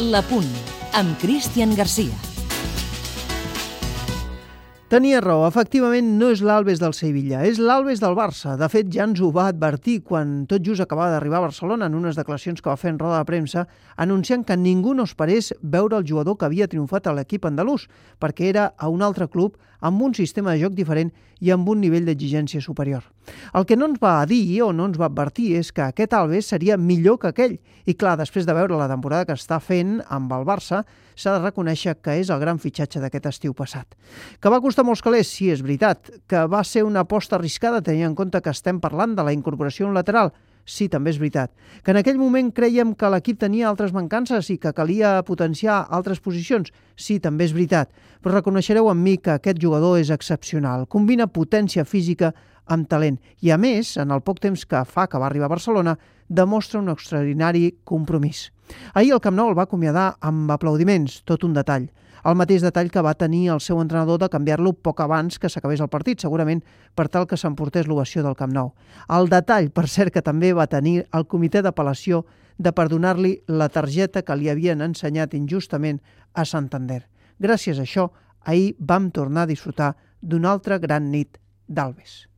La Punt, amb Cristian Garcia. Tenia raó, efectivament no és l'Albes del Sevilla, és l'Albes del Barça. De fet, ja ens ho va advertir quan tot just acabava d'arribar a Barcelona en unes declaracions que va fer en roda de premsa, anunciant que ningú no esperés veure el jugador que havia triomfat a l'equip andalús, perquè era a un altre club amb un sistema de joc diferent i amb un nivell d'exigència superior. El que no ens va dir o no ens va advertir és que aquest Alves seria millor que aquell. I clar, després de veure la temporada que està fent amb el Barça, s'ha de reconèixer que és el gran fitxatge d'aquest estiu passat. Que va costar molts calés, sí, és veritat. Que va ser una aposta arriscada tenint en compte que estem parlant de la incorporació en lateral, Sí, també és veritat. Que en aquell moment creiem que l'equip tenia altres mancances i que calia potenciar altres posicions. Sí, també és veritat. Però reconeixereu amb mi que aquest jugador és excepcional. Combina potència física amb talent. I a més, en el poc temps que fa que va arribar a Barcelona, demostra un extraordinari compromís. Ahir el Camp Nou el va acomiadar amb aplaudiments, tot un detall el mateix detall que va tenir el seu entrenador de canviar-lo poc abans que s'acabés el partit, segurament per tal que s'emportés l'ovació del Camp Nou. El detall, per cert, que també va tenir el comitè d'apel·lació de perdonar-li la targeta que li havien ensenyat injustament a Santander. Gràcies a això, ahir vam tornar a disfrutar d'una altra gran nit d'Albes.